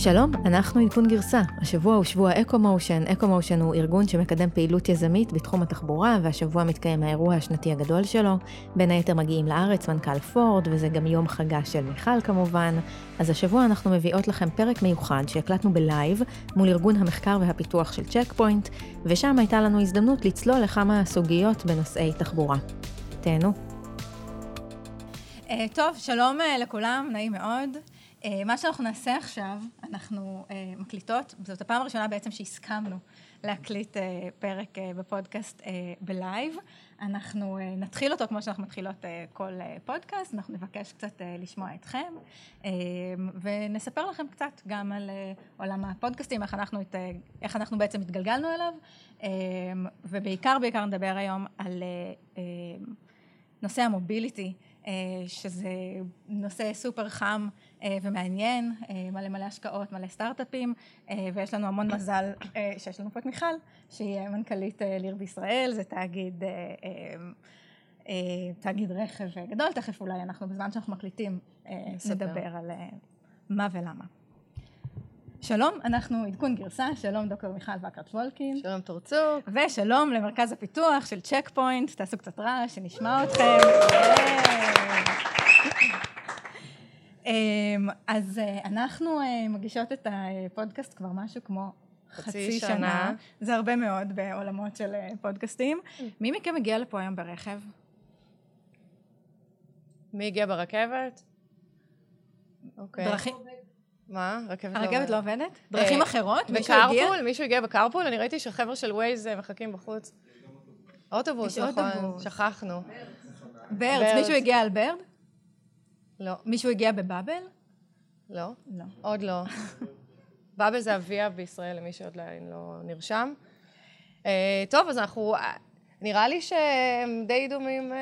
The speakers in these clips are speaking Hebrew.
שלום, אנחנו עדכון גרסה. השבוע הוא שבוע אקו-מושן. אקו-מושן הוא ארגון שמקדם פעילות יזמית בתחום התחבורה, והשבוע מתקיים האירוע השנתי הגדול שלו. בין היתר מגיעים לארץ מנכ"ל פורד, וזה גם יום חגה של מיכל כמובן. אז השבוע אנחנו מביאות לכם פרק מיוחד שהקלטנו בלייב מול ארגון המחקר והפיתוח של צ'ק פוינט, ושם הייתה לנו הזדמנות לצלול לכמה סוגיות בנושאי תחבורה. תהנו. Uh, טוב, שלום uh, לכולם, נעים מאוד. Uh, מה שאנחנו נעשה עכשיו, אנחנו uh, מקליטות, זאת הפעם הראשונה בעצם שהסכמנו להקליט uh, פרק uh, בפודקאסט uh, בלייב. אנחנו uh, נתחיל אותו כמו שאנחנו מתחילות uh, כל uh, פודקאסט, אנחנו נבקש קצת uh, לשמוע אתכם, uh, ונספר לכם קצת גם על uh, עולם הפודקאסטים, איך אנחנו, את, uh, איך אנחנו בעצם התגלגלנו אליו, uh, ובעיקר בעיקר נדבר היום על uh, uh, נושא המוביליטי. שזה נושא סופר חם ומעניין, מלא מלא השקעות, מלא סטארט-אפים, ויש לנו המון מזל שיש לנו פה את מיכל, שהיא מנכ"לית ליר בישראל, זה תאגיד, תאגיד רכב גדול, תכף אולי אנחנו בזמן שאנחנו מקליטים נדבר על מה ולמה. שלום, אנחנו עדכון גרסה, שלום דוקטור מיכל וקרת וולקין. שלום תורצוק. ושלום למרכז הפיתוח של צ'ק פוינט, תעשו קצת רעש, שנשמע אתכם. אמ, אז אה, אנחנו אה, מגישות את הפודקאסט כבר משהו כמו חצי שנה. שנה. זה הרבה מאוד בעולמות של אה, פודקאסטים. מי מכם הגיע לפה היום ברכב? מי הגיע ברכבת? אוקיי. דרכים... מה? רכבת לא עובדת. הרכבת לא עובדת? דרכים אחרות? מישהו הגיע? בקרפול? מישהו הגיע בקרפול? אני ראיתי שחבר'ה של ווייז מחכים בחוץ. אוטובוס, נכון, שכחנו. ברד, מישהו הגיע על ברד? לא. מישהו הגיע בבאבל? לא. לא. עוד לא. באבל זה אביה בישראל, למי שעוד לא נרשם. טוב, אז אנחנו... נראה לי שהם די דומים אה,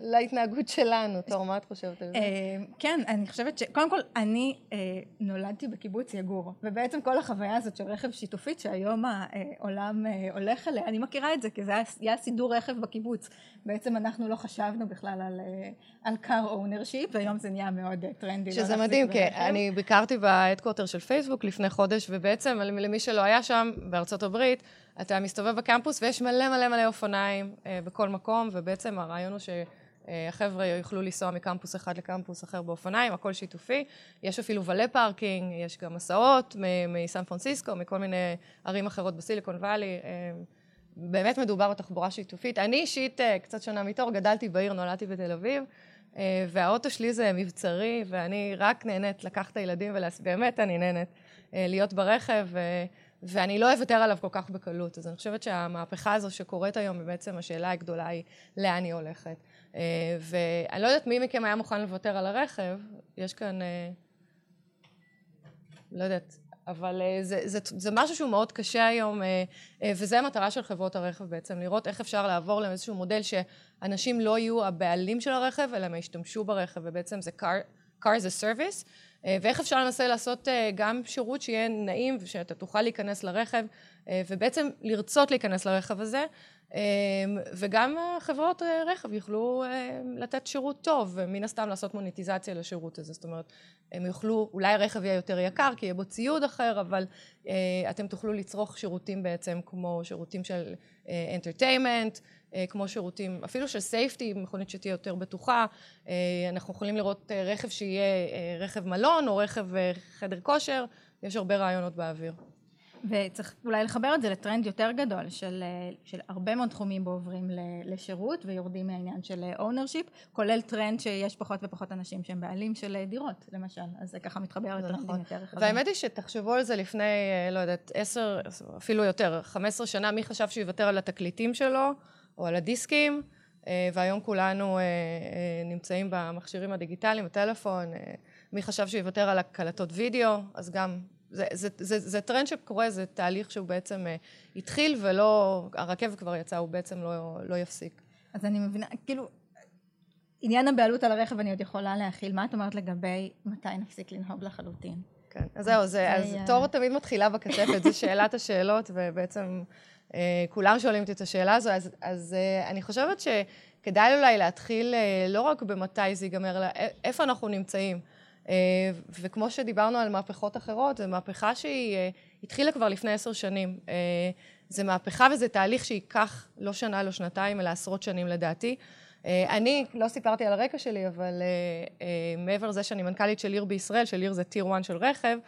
להתנהגות שלנו. תור, מה את חושבת על זה? אה, כן, אני חושבת ש... קודם כל, אני אה, נולדתי בקיבוץ יגור, ובעצם כל החוויה הזאת של רכב שיתופית, שהיום העולם הולך אליה, אני מכירה את זה, כי זה היה סידור רכב בקיבוץ. בעצם אנחנו לא חשבנו בכלל על, על car ownership, והיום זה נהיה מאוד טרנדי. שזה מדהים, כי אני ביקרתי ב headquarter של פייסבוק לפני חודש, ובעצם למי שלא היה שם, בארצות הברית, אתה מסתובב בקמפוס ויש מלא מלא מלא אופניים אה, בכל מקום, ובעצם הרעיון הוא שהחבר'ה יוכלו לנסוע מקמפוס אחד לקמפוס אחר באופניים, הכל שיתופי. יש אפילו valet parking, יש גם הסעות מסן פרנסיסקו, מכל מיני ערים אחרות בסיליקון וואלי. אה, באמת מדובר בתחבורה שיתופית. אני אישית אה, קצת שונה מתור, גדלתי בעיר, נולדתי בתל אביב. והאוטו שלי זה מבצרי, ואני רק נהנית לקחת את הילדים ולעשות, באמת אני נהנית להיות ברכב. ואני לא אוותר עליו כל כך בקלות. אז אני חושבת שהמהפכה הזו שקורית היום, בעצם השאלה הגדולה היא לאן היא הולכת. אה, ואני לא יודעת מי מכם היה מוכן לוותר על הרכב, יש כאן, אה, לא יודעת, אבל אה, זה, זה, זה משהו שהוא מאוד קשה היום, וזה המטרה של חברות הרכב בעצם, לראות איך אפשר לעבור לאיזשהו מודל שאנשים לא יהיו הבעלים של הרכב, אלא הם ישתמשו ברכב, ובעצם זה car, car as a service, ואיך אפשר לנסות לעשות אה, גם שירות שיהיה נעים ושאתה תוכל להיכנס לרכב אה, ובעצם לרצות להיכנס לרכב הזה וגם חברות רכב יוכלו לתת שירות טוב ומן הסתם לעשות monetization לשירות הזה. זאת אומרת הם יוכלו אולי הרכב יהיה יותר יקר כי יהיה בו ציוד אחר אבל אתם תוכלו לצרוך שירותים בעצם כמו שירותים של אה, כמו שירותים, אפילו של safety, מכונית שתהיה יותר בטוחה, אה, אנחנו יכולים לראות אה, רכב שיהיה רכב מלון או רכב חדר כושר, יש הרבה רעיונות באוויר. וצריך אולי לחבר את זה לטרנד יותר גדול של, של הרבה מאוד תחומים בו עוברים לשירות ויורדים מהעניין של ownership, כולל טרנד שיש פחות ופחות אנשים שהם בעלים של דירות למשל, אז זה ככה מתחבר לטרנדים נכון. יותר רחבים. והאמת היא שתחשבו על זה לפני, לא יודעת, עשר, אפילו יותר, חמש עשרה שנה, מי חשב שהוא יוותר על התקליטים שלו? או על הדיסקים, אה, והיום כולנו אה, אה, נמצאים במכשירים הדיגיטליים, בטלפון, מי חשב שהוא יוותר על הקלטות וידאו, אז גם, זה, זה, זה, זה טרנד שקורה, זה תהליך שהוא בעצם התחיל ולא, הרכבת כבר יצאה, הוא בעצם לא, לא יפסיק. אז אני מבינה, כאילו, עניין הבעלות על הרכב אני עוד יכולה להכיל, מה את אומרת לגבי מתי נפסיק לנהוג לחלוטין? כן, אז זהו, זה, אז תור תמיד מתחילה בקצפת, זו שאלת השאלות, ובעצם אה, כולם שואלים אותי את השאלה הזו, אז, אז אה, אני חושבת שכדאי אולי להתחיל אה, לא רק במתי זה ייגמר, אלא איפה אנחנו נמצאים. וכמו שדיברנו על מהפכות אחרות, זו מהפכה שהיא התחילה כבר לפני עשר שנים. זה מהפכה וזה תהליך שייקח לא שנה, לא שנתיים, אלא עשרות שנים לדעתי. אני, לא סיפרתי על הרקע שלי, אבל מעבר לזה שאני מנכ"לית של עיר בישראל, של עיר זה טיר 1 של רכב,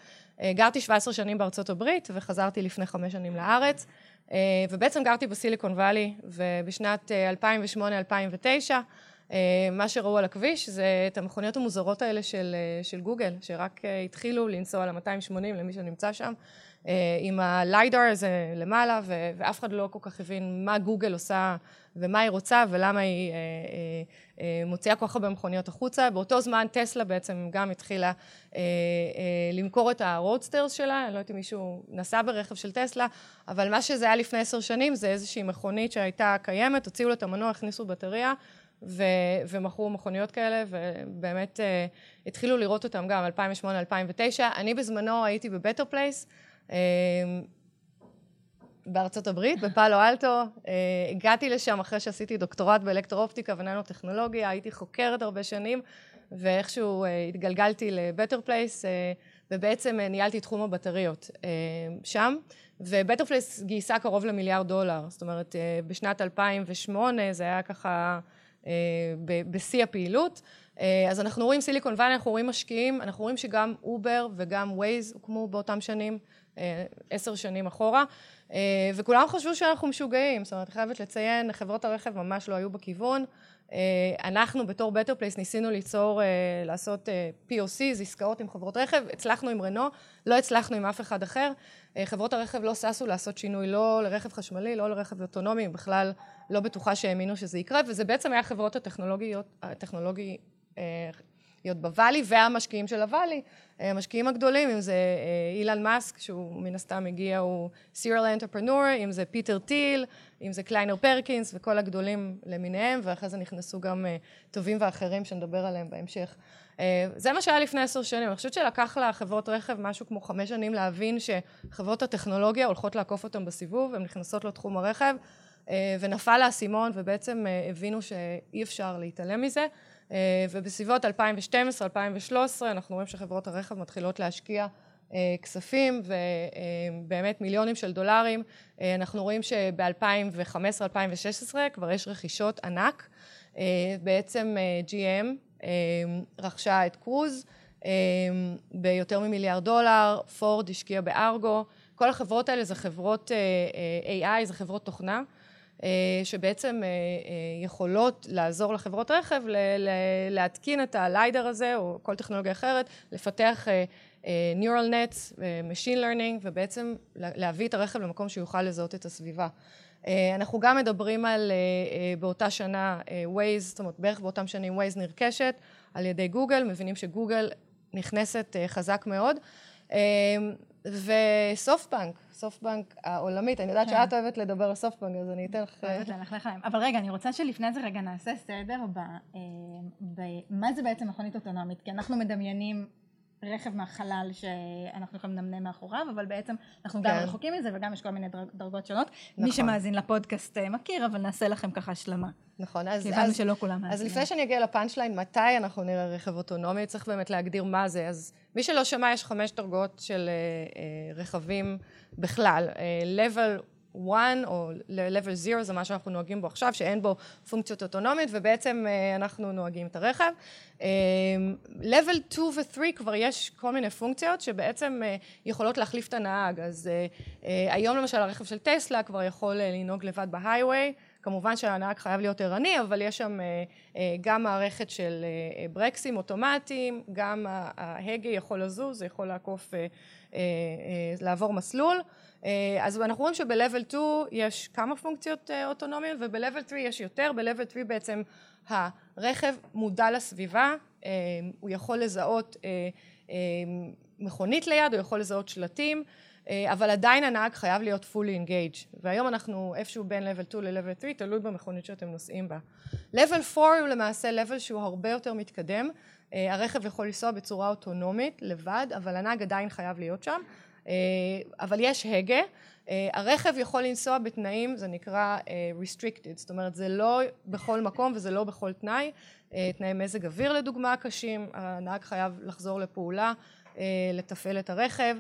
גרתי 17 שנים בארצות הברית וחזרתי לפני חמש שנים לארץ. אה, ובעצם גרתי בסיליקון וואלי, ובשנת 2008-2009, אה, אה, מה שראו על הכביש זה את המכוניות המוזרות האלה של, של גוגל, שרק התחילו לנסוע על ה-280 למי שנמצא שם, עם ה LiDAR הזה למעלה, ואף אחד לא כל כך הבין מה גוגל עושה ומה היא רוצה ולמה היא אה, אה, אה, מוציאה כל כך הרבה מכוניות החוצה. באותו זמן טסלה בעצם גם התחילה אה, אה, למכור את ה Roadsters שלה, אני לא יודעת אם מישהו נסע ברכב של טסלה, אבל מה שזה היה לפני עשר שנים זה איזושהי מכונית שהייתה קיימת, הוציאו לה את המנוע, הכניסו בטריה. ו- ומכרו מכוניות כאלה, ובאמת אה, התחילו לראות אותם גם 2008-2009. אני בזמנו הייתי בבטר פלייס, אה, בארצות הברית, בפאלו אלטו. אה, הגעתי לשם אחרי שעשיתי דוקטורט באלקטרואופטיקה וננו-טכנולוגיה, הייתי חוקרת הרבה שנים, ואיכשהו אה, התגלגלתי לבטר פלייס, אה, ובעצם ניהלתי תחום הבטריות שם. ובטר פלייס גייסה קרוב למיליארד דולר, זאת אומרת, בשנת 2008 זה היה ככה בשיא הפעילות. אז אנחנו רואים סיליקון ואלי, אנחנו רואים משקיעים, אנחנו רואים שגם אובר וגם Waze הוקמו באותם שנים, עשר שנים אחורה. אה, וכולם חשבו שאנחנו משוגעים, זאת אומרת, חייבת לציין, חברות הרכב ממש לא היו בכיוון. אה, אנחנו בתור בטר פלייס ניסינו ליצור, אה, לעשות POCs, עסקאות עם חברות רכב, הצלחנו עם רנו, לא הצלחנו עם אף אחד אחר. חברות הרכב לא ששו לעשות שינוי לא לרכב חשמלי, לא לרכב אוטונומי, בכלל לא בטוחה שהאמינו שזה יקרה, וזה בעצם היה חברות הטכנולוגיות, הטכנולוגי, להיות ב Valley והמשקיעים של ה Valley, אה, המשקיעים הגדולים, אם זה אה, אילון מאסק, שהוא מן הסתם הגיע, הוא serial entrepreneur, אם זה פיטר טיל, אם זה קליינר פרקינס וכל הגדולים למיניהם, ואחרי זה נכנסו גם אה, טובים ואחרים שנדבר עליהם בהמשך. זה מה שהיה לפני עשר שנים. אני חושבת שלקח לחברות רכב משהו כמו חמש שנים להבין שחברות הטכנולוגיה הולכות לעקוף אותם בסיבוב, הן נכנסות לתחום הרכב, ונפל האסימון, ובעצם הבינו שאי אפשר להתעלם מזה. אה, ובסביבות 2012-2013 אנחנו רואים שחברות הרכב מתחילות להשקיע אה, כספים ובאמת מיליונים של דולרים. אה, אנחנו רואים שב-2015-2016 כבר יש רכישות ענק. בעצם GM רכשה את קרוז ביותר ממיליארד דולר, פורד השקיע בארגו. כל החברות האלה זה חברות AI, זה חברות תוכנה. אה, שבעצם אה, אה, יכולות לעזור לחברות רכב להתקין את הליידר הזה או כל טכנולוגיה אחרת, לפתח Neural Nets, Machine Learning ובעצם להביא את הרכב למקום שיוכל לזהות את הסביבה. אנחנו גם מדברים על באותה שנה Waze, זאת אומרת בערך באותם שנים Waze נרכשת על ידי גוגל, מבינים שגוגל נכנסת חזק מאוד. וסופטבנק, סופטבנק העולמית, אני יודעת כן. שאת אוהבת לדבר על סופטבנק, אז אני אתן לך... אוהבת ללכלך להם. אבל רגע, אני רוצה שלפני זה רגע נעשה סדר במה זה בעצם מכונית אוטונומית, כי אנחנו מדמיינים רכב מהחלל שאנחנו יכולים לנמנם מאחוריו, אבל בעצם אנחנו גם כן. רחוקים מזה וגם יש כל מיני דרגות שונות. נכון. מי שמאזין לפודקאסט אה, מכיר, אבל נעשה לכם ככה השלמה. נכון, אז... כי הבנו שלא כולם מאזינים. אז לפני שאני אגיע לפאנצ' ליין, מתי אנחנו נראה רכב אוטונומי, צריך באמת להגדיר מה זה. אז מי שלא שמע, יש חמש דרגות של uh, uh, רכבים בכלל. Uh, level 1 או level 0 זה מה שאנחנו נוהגים בו עכשיו, שאין בו פונקציות אוטונומית, ובעצם uh, אנחנו נוהגים את הרכב. Uh, level 2 ו-3 כבר יש כל מיני פונקציות שבעצם uh, יכולות להחליף את הנהג. אז היום למשל הרכב של טסלה כבר יכול לנהוג לבד בהיי-ווי. כמובן שהנהג חייב להיות ערני, אבל יש שם אה, אה, גם מערכת של אה, ברקסים אוטומטיים, גם ההגה יכול לזוז, זה יכול לעקוף, לעבור מסלול. אז אנחנו רואים שב-level 2 יש כמה פונקציות אוטונומיות, וב-level 3 יש יותר, ב-level 3 בעצם הרכב מודע לסביבה, הוא יכול לזהות מכונית ליד, הוא יכול לזהות שלטים. אה, אבל עדיין הנהג חייב להיות fully engaged, והיום אנחנו איפשהו בין level 2 ל-level 3, תלוי במכונית שאתם נוסעים בה. level 4 הוא למעשה level שהוא הרבה יותר מתקדם, אה, הרכב יכול לנסוע בצורה אוטונומית, לבד, אבל הנהג עדיין חייב להיות שם, אה, אבל יש הגה, הרכב יכול לנסוע בתנאים, זה נקרא restricted, זאת אומרת זה לא בכל מקום וזה לא בכל תנאי, תנאי מזג אוויר לדוגמה קשים, הנהג חייב לחזור לפעולה, לתפעל את הרכב,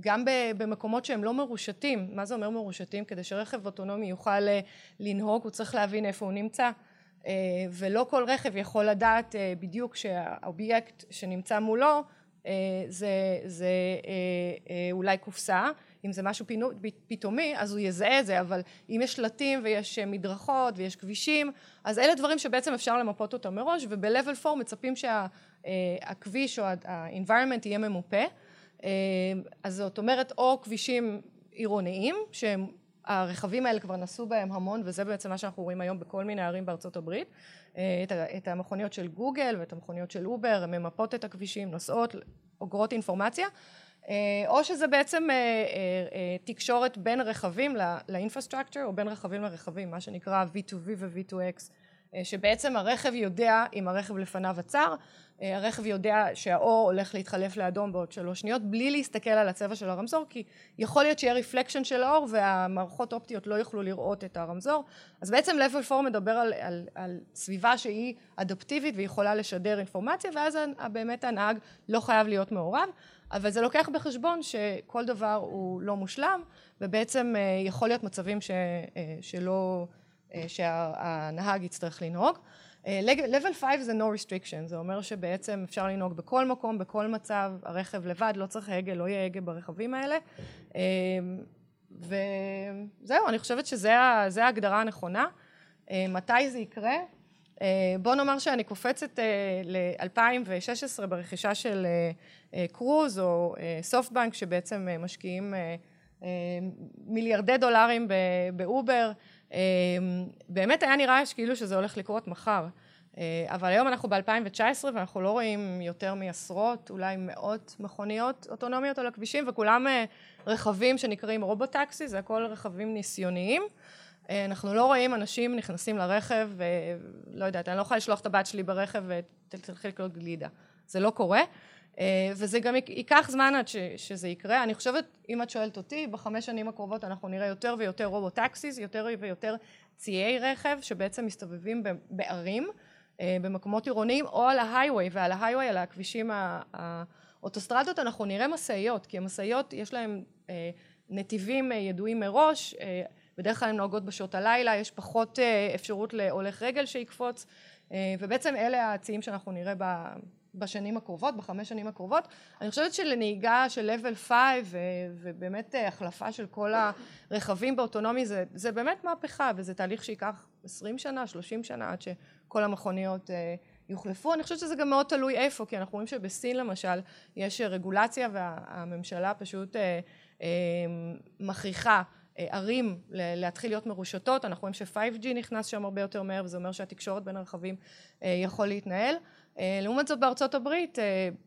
גם במקומות שהם לא מרושתים, מה זה אומר מרושתים? כדי שרכב אוטונומי יוכל לנהוג הוא צריך להבין איפה הוא נמצא. ולא כל רכב יכול לדעת בדיוק שהאובייקט שנמצא מולו זה, זה אולי קופסה, אם זה משהו פתאומי אז הוא יזהה את זה, אבל אם יש שלטים ויש מדרכות ויש כבישים, אז אלה דברים שבעצם אפשר למפות אותם מראש, וב-level 4 מצפים שהכביש או ה-environment יהיה ממופה, אז זאת אומרת או כבישים עירוניים, שהרכבים האלה כבר נסעו בהם המון, וזה בעצם מה שאנחנו רואים היום בכל מיני ערים בארצות הברית, את המכוניות של גוגל ואת המכוניות של אובר, הן ממפות את הכבישים, נוסעות, אוגרות אינפורמציה, או שזה בעצם תקשורת בין רכבים לאינפרסטרקצ'ר, או בין רכבים לרכבים, מה שנקרא V2V ו-V2X, שבעצם הרכב יודע אם הרכב לפניו עצר, הרכב יודע שהאור הולך להתחלף לאדום בעוד שלוש שניות, בלי להסתכל על הצבע של הרמזור, כי יכול להיות שיהיה רפלקשן של האור והמערכות אופטיות לא יוכלו לראות את הרמזור, אז בעצם level 4 מדבר על, על, על סביבה שהיא אדפטיבית ויכולה לשדר אינפורמציה, ואז באמת הנהג לא חייב להיות מעורב, אבל זה לוקח בחשבון שכל דבר הוא לא מושלם, ובעצם יכול להיות מצבים ש, שלא, שהנהג יצטרך לנהוג. level 5 זה no restriction, זה אומר שבעצם אפשר לנהוג בכל מקום, בכל מצב, הרכב לבד, לא צריך הגה, לא יהיה הגה ברכבים האלה. וזהו, אני חושבת שזה ההגדרה הנכונה. מתי זה יקרה? בוא נאמר שאני קופצת ל-2016 ברכישה של קרוז או סופטבנק שבעצם משקיעים מיליארדי דולרים באובר באמת היה נראה כאילו שזה הולך לקרות מחר. אבל היום אנחנו ב-2019 ואנחנו לא רואים יותר מעשרות אולי מאות מכוניות אוטונומיות על הכבישים וכולם רכבים שנקראים רובוטקסי זה הכל רכבים ניסיוניים. אנחנו לא רואים אנשים נכנסים לרכב ולא יודעת אני לא יכולה לשלוח את הבת שלי ברכב ותלכי לקנות גלידה. זה לא קורה וזה גם ייקח זמן עד שזה יקרה. אני חושבת, אם את שואלת אותי, בחמש שנים הקרובות אנחנו נראה יותר ויותר רובוטקסיס, יותר ויותר ציי רכב שבעצם מסתובבים בערים, במקומות עירוניים או על ההייווי, ועל ההייווי, על הכבישים האוטוסטרדות, אנחנו נראה משאיות, כי המשאיות יש להן נתיבים ידועים מראש, בדרך כלל הן נוהגות בשעות הלילה, יש פחות אפשרות להולך רגל שיקפוץ, ובעצם אלה הציים שאנחנו נראה בשנים הקרובות, בחמש שנים הקרובות. אני חושבת שלנהיגה של level 5 ובאמת החלפה של כל הרכבים באוטונומי זה, זה באמת מהפכה וזה תהליך שייקח עשרים שנה, שלושים שנה עד שכל המכוניות יוחלפו. אני חושבת שזה גם מאוד תלוי איפה, כי אנחנו רואים שבסין למשל יש רגולציה והממשלה פשוט מכריחה ערים להתחיל להיות מרושתות, אנחנו רואים ש-5G נכנס שם הרבה יותר מהר וזה אומר שהתקשורת בין הרכבים יכול להתנהל. לעומת זאת בארצות הברית,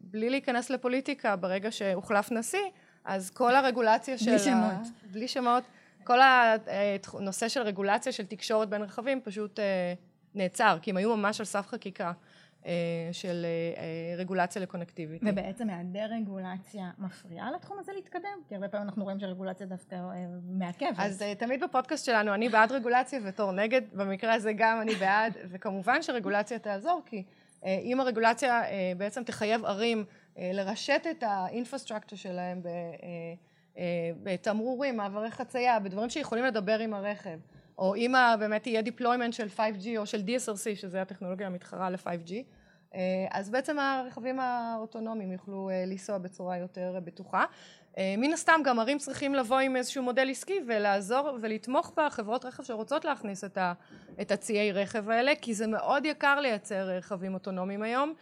בלי להיכנס לפוליטיקה, ברגע שהוחלף נשיא, אז כל הרגולציה של... בלי שמות. בלי שמות. כל הנושא של רגולציה של תקשורת בין רכבים פשוט נעצר, כי הם היו ממש על סף חקיקה. של רגולציה לקונקטיביטי. ובעצם היעדר רגולציה מפריעה לתחום הזה להתקדם? כי הרבה פעמים אנחנו רואים שרגולציה דווקא מעכבת. אז תמיד בפודקאסט שלנו אני בעד רגולציה ותור נגד, במקרה הזה גם אני בעד, וכמובן שרגולציה תעזור, כי אם הרגולציה בעצם תחייב ערים לרשת את האינפרסטרקצ'ר שלהם בתמרורים, מעברי חצייה, בדברים שיכולים לדבר עם הרכב, או אם באמת יהיה deployment של 5G או של DSRC, שזה הטכנולוגיה המתחרה ל-5G, אז בעצם הרכבים האוטונומיים יוכלו לנסוע בצורה יותר בטוחה. מן הסתם גם ערים צריכים לבוא עם איזשהו מודל עסקי ולעזור ולתמוך בחברות רכב שרוצות להכניס את הציי רכב האלה, כי זה מאוד יקר לייצר רכבים אוטונומיים היום.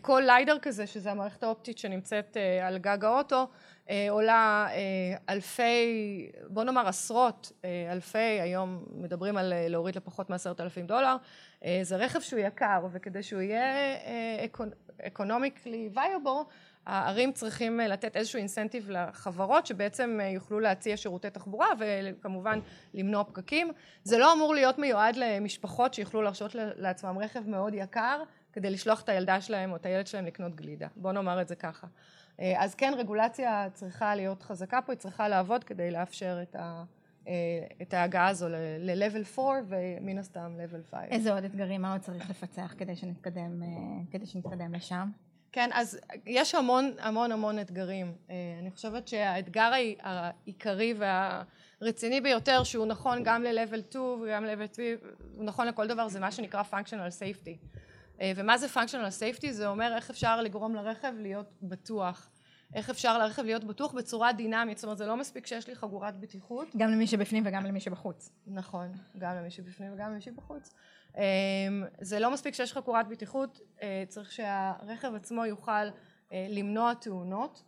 כל ליידר כזה, שזה המערכת האופטית שנמצאת על גג האוטו, עולה אלפי, בוא נאמר עשרות אלפי, היום מדברים על להוריד לפחות מעשרת אלפים דולר, זה רכב שהוא יקר וכדי שהוא יהיה economically viable הערים צריכים לתת איזשהו אינסנטיב לחברות שבעצם יוכלו להציע שירותי תחבורה וכמובן למנוע פקקים. זה לא אמור להיות מיועד למשפחות שיוכלו להרשות לעצמם רכב מאוד יקר כדי לשלוח את הילדה שלהם או את הילד שלהם לקנות גלידה. בוא נאמר את זה ככה. אז כן רגולציה צריכה להיות חזקה פה, היא צריכה לעבוד כדי לאפשר את את ההגעה הזו ל-level 4 ומן הסתם level 5. איזה עוד אתגרים, מה עוד צריך לפצח כדי שנתקדם, כדי שנתקדם לשם? כן, אז יש המון המון המון אתגרים. אני חושבת שהאתגר העיקרי והרציני ביותר, שהוא נכון גם ל-level 2 וגם ל-level 3, הוא נכון לכל דבר, זה מה שנקרא functional safety. ומה זה functional safety? זה אומר איך אפשר לגרום לרכב להיות בטוח. איך אפשר לרכב להיות בטוח בצורה דינמית, זאת אומרת זה לא מספיק שיש לי חגורת בטיחות. גם למי שבפנים וגם למי שבחוץ. נכון, גם למי שבפנים וגם למי שבחוץ. זה לא מספיק שיש חגורת בטיחות, צריך שהרכב עצמו יוכל למנוע תאונות,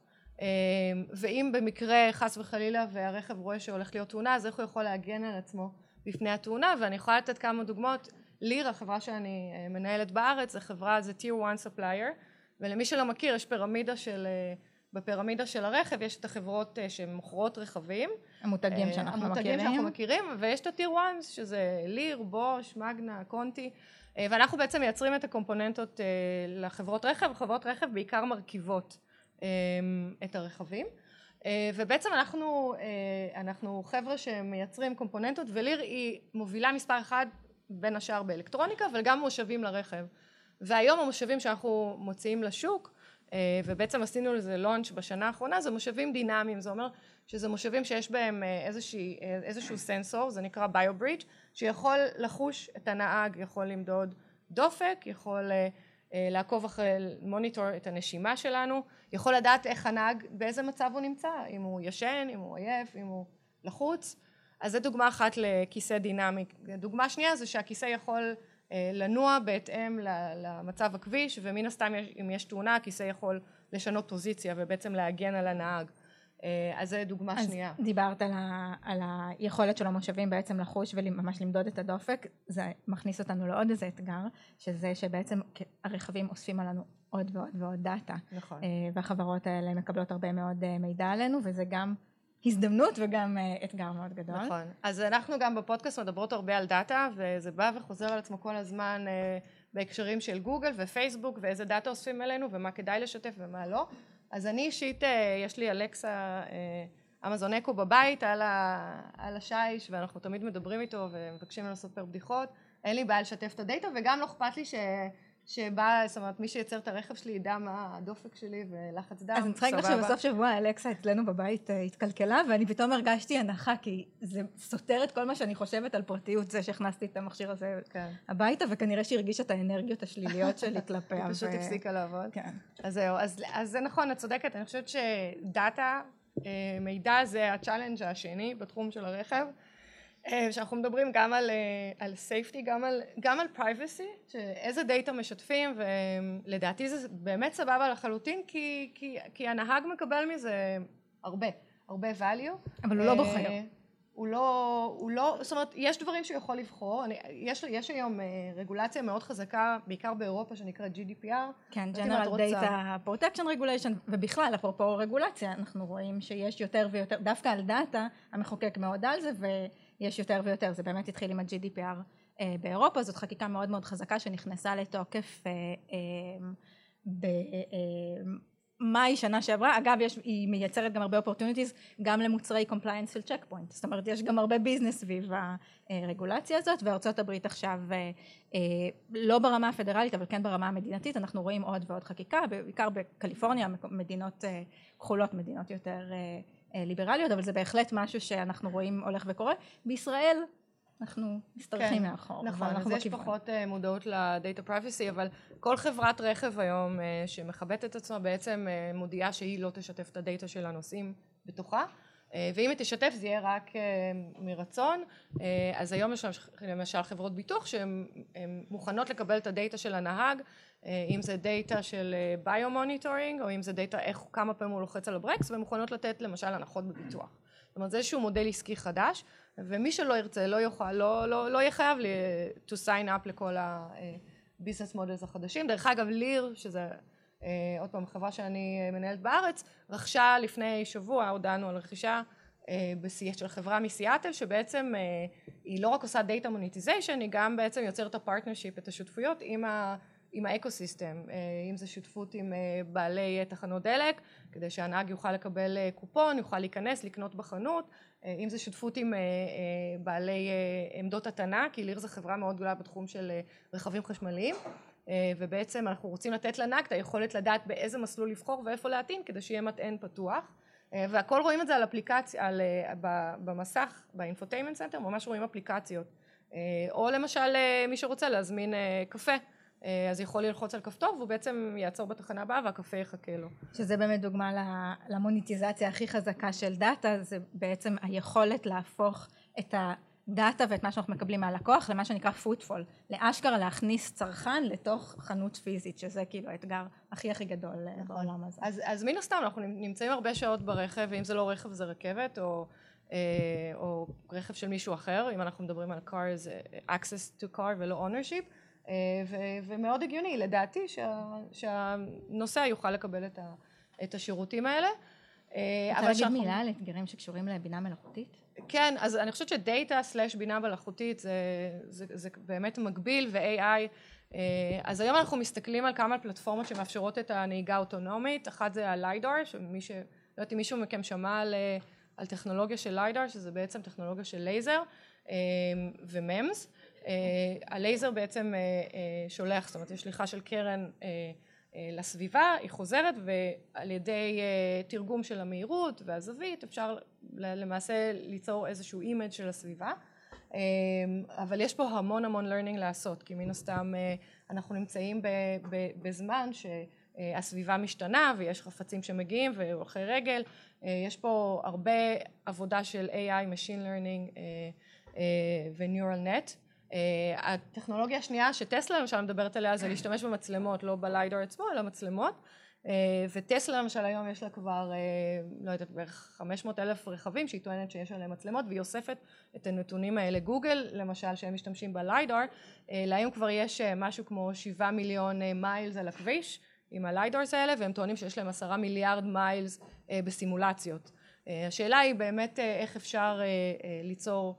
ואם במקרה חס וחלילה והרכב רואה שהולך להיות תאונה, אז איך הוא יכול להגן על עצמו בפני התאונה, ואני יכולה לתת כמה דוגמאות. ליר, החברה שאני מנהלת בארץ, זה חברה, זה tier 1 supplier, ולמי שלא מכיר יש פירמידה של בפירמידה של הרכב יש את החברות שמוכרות רכבים. המותגים שאנחנו המותגים מכירים. שאנחנו מכירים, ויש את הטיר 1 שזה ליר, בוש, מגנה, קונטי, ואנחנו בעצם מייצרים את הקומפוננטות לחברות רכב, חברות רכב בעיקר מרכיבות את הרכבים, ובעצם אנחנו, אנחנו חבר'ה שמייצרים קומפוננטות, וליר היא מובילה מספר אחד בין השאר באלקטרוניקה, אבל גם מושבים לרכב. והיום המושבים שאנחנו מוציאים לשוק ובעצם עשינו לזה לונץ' בשנה האחרונה, זה מושבים דינמיים, זה אומר שזה מושבים שיש בהם איזושהי, איזשהו סנסור, זה נקרא ביוברידג', שיכול לחוש את הנהג, יכול למדוד דופק, יכול לעקוב אחרי מוניטור את הנשימה שלנו, יכול לדעת איך הנהג, באיזה מצב הוא נמצא, אם הוא ישן, אם הוא עייף, אם הוא לחוץ, אז זו דוגמה אחת לכיסא דינמי. דוגמה שנייה זה שהכיסא יכול לנוע בהתאם למצב הכביש ומן הסתם אם יש תאונה הכיסא יכול לשנות פוזיציה ובעצם להגן על הנהג אז זה דוגמה אז שנייה. דיברת על, ה, על היכולת של המושבים בעצם לחוש וממש למדוד את הדופק זה מכניס אותנו לעוד איזה אתגר שזה שבעצם הרכבים אוספים עלינו עוד ועוד ועוד data נכון. והחברות האלה מקבלות הרבה מאוד מידע עלינו וזה גם הזדמנות וגם אתגר מאוד גדול. נכון. אז אנחנו גם בפודקאסט מדברות הרבה על data וזה בא וחוזר על עצמו כל הזמן בהקשרים של גוגל ופייסבוק ואיזה data אוספים עלינו ומה כדאי לשתף ומה לא. אז אני אישית יש לי אלקסה אמזון אקו בבית על, ה, על השיש ואנחנו תמיד מדברים איתו ומבקשים ממנו לספר בדיחות. אין לי בעיה לשתף את ה data וגם לא אכפת לי ש... שבא, זאת אומרת, מי שייצר את הרכב שלי ידע מה הדופק שלי ולחץ דם, אז אני צריכה להגיד לך שבסוף שבוע אלקסה אצלנו בבית התקלקלה ואני פתאום הרגשתי הקלה כי זה סותר את כל מה שאני חושבת על פרטיות זה שהכנסתי את המכשיר הזה כן. הביתה וכנראה שהרגישה את האנרגיות השליליות שלי כלפיה. היא פשוט ו... הפסיקה לעבוד. כן. אז זהו, אז, אז זה נכון, את צודקת, אני חושבת ש data, מידע זה ה challenge השני בתחום של הרכב. שאנחנו מדברים גם על, על safety, גם על, גם על privacy, שאיזה data משתפים ולדעתי זה באמת סבבה לחלוטין כי, כי, כי הנהג מקבל מזה הרבה, הרבה value. אבל הוא לא בוחר. הוא לא, הוא לא, זאת אומרת, יש דברים שהוא יכול לבחור, אני, יש, יש היום רגולציה מאוד חזקה, בעיקר באירופה, שנקרא GDPR. כן, General Data Protection Regulation, ובכלל, אפרופו רגולציה, אנחנו רואים שיש יותר ויותר, דווקא על data, המחוקק מאוד על זה, ויש יותר ויותר, זה באמת התחיל עם ה-GDPR באירופה, זאת חקיקה מאוד מאוד חזקה שנכנסה לתוקף ב... מאי שנה שעברה, אגב יש, היא מייצרת גם הרבה opportunities גם למוצרי compliance של צ'ק פוינט, זאת אומרת יש גם הרבה business סביב הרגולציה הזאת וארצות הברית עכשיו לא ברמה הפדרלית אבל כן ברמה המדינתית. אנחנו רואים עוד ועוד חקיקה בעיקר בקליפורניה מדינות כחולות מדינות יותר ליברליות אבל זה בהחלט משהו שאנחנו רואים הולך וקורה בישראל אנחנו משתרכים כן, מאחור. נכון, אז יש בכיוון. פחות uh, מודעות ל data privacy, אבל כל חברת רכב היום uh, שמכבדת את עצמה בעצם uh, מודיעה שהיא לא תשתף את הדאטה של הנוסעים בתוכה, ואם היא תשתף זה יהיה רק uh, מרצון, uh, אז היום יש למשל חברות ביטוח שהן מוכנות לקבל את הדאטה של הנהג, אם זה דאטה של biomonitoring, או אם זה דאטה איך, כמה פעמים הוא לוחץ על הברקס, והן מוכנות לתת למשל הנחות בביטוח. זאת אומרת זה איזשהו מודל עסקי חדש ומי שלא ירצה לא יוכל, לא, לא, לא יהיה חייב to sign up לכל ה-business models החדשים. דרך אגב ליר, שזה עוד פעם חברה שאני מנהלת בארץ, רכשה לפני שבוע, הודענו על רכישה של חברה מסיאטל שבעצם היא לא רק עושה data monetization, היא גם בעצם יוצרת את ה partnership, את השותפויות עם, ה, עם ה ecosystem, אם זה שותפות עם בעלי תחנות דלק, כדי שהנהג יוכל לקבל קופון, יוכל להיכנס, לקנות בחנות, אם זה שותפות עם בעלי עמדות הטענה, כי ליר זו חברה מאוד גדולה בתחום של רכבים חשמליים, ובעצם אנחנו רוצים לתת לנהג את היכולת לדעת באיזה מסלול לבחור ואיפה להטעין, כדי שיהיה מטען פתוח. והכל רואים את זה על אפליקציה, על, במסך, ב infotainment center, ממש רואים אפליקציות. או למשל מי שרוצה להזמין קפה, אז יכול ללחוץ על כפתור והוא בעצם יעצור בתחנה הבאה והקפה יחכה לו. שזה באמת דוגמה למוניטיזציה הכי חזקה של דאטה, זה בעצם היכולת להפוך את הדאטה ואת מה שאנחנו מקבלים מהלקוח למה שנקרא פוטפול, לאשכרה להכניס צרכן לתוך חנות פיזית, שזה כאילו האתגר הכי הכי גדול בעולם הזה. אז, אז מן הסתם אנחנו נמצאים הרבה שעות ברכב, ואם זה לא רכב זה רכבת, או... או רכב של מישהו אחר, אם אנחנו מדברים על cars, access to car ולא ownership, ומאוד הגיוני לדעתי שה, שהנוסע יוכל לקבל את, ה, את השירותים האלה. רוצה להגיד שאנחנו... מילה על אתגרים שקשורים לבינה מלאכותית? כן, אז אני חושבת שדאטה סלאש בינה מלאכותית זה, זה, זה באמת מקביל ו-AI אז היום אנחנו מסתכלים על כמה פלטפורמות שמאפשרות את הנהיגה האוטונומית, אחת זה הליידר, שמי ש... לא יודעת אם מישהו מכם שמע על, על טכנולוגיה של LiDAR, שזה בעצם טכנולוגיה של לייזר ו MEMS. הלייזר בעצם שולח, זאת אומרת יש שליחה של קרן לסביבה, היא חוזרת ועל ידי תרגום של המהירות והזווית אפשר למעשה ליצור איזשהו image של הסביבה. אבל יש פה המון המון learning לעשות כי מן הסתם אנחנו נמצאים בזמן שהסביבה משתנה ויש חפצים שמגיעים והולכי רגל. יש פה הרבה עבודה של AI, Machine Learning ו-Neural Net הטכנולוגיה השנייה שטסלה למשל מדברת עליה זה להשתמש במצלמות לא בליידר עצמו אלא מצלמות. וטסלה למשל היום יש לה כבר לא יודעת בערך 500 אלף רכבים שהיא טוענת שיש עליהם מצלמות והיא אוספת את הנתונים האלה גוגל למשל שהם משתמשים בליידר. להם כבר יש משהו כמו שבעה מיליון miles על הכביש עם ה LiDARs האלה והם טוענים שיש להם עשרה מיליארד miles בסימולציות. השאלה היא באמת איך אפשר ליצור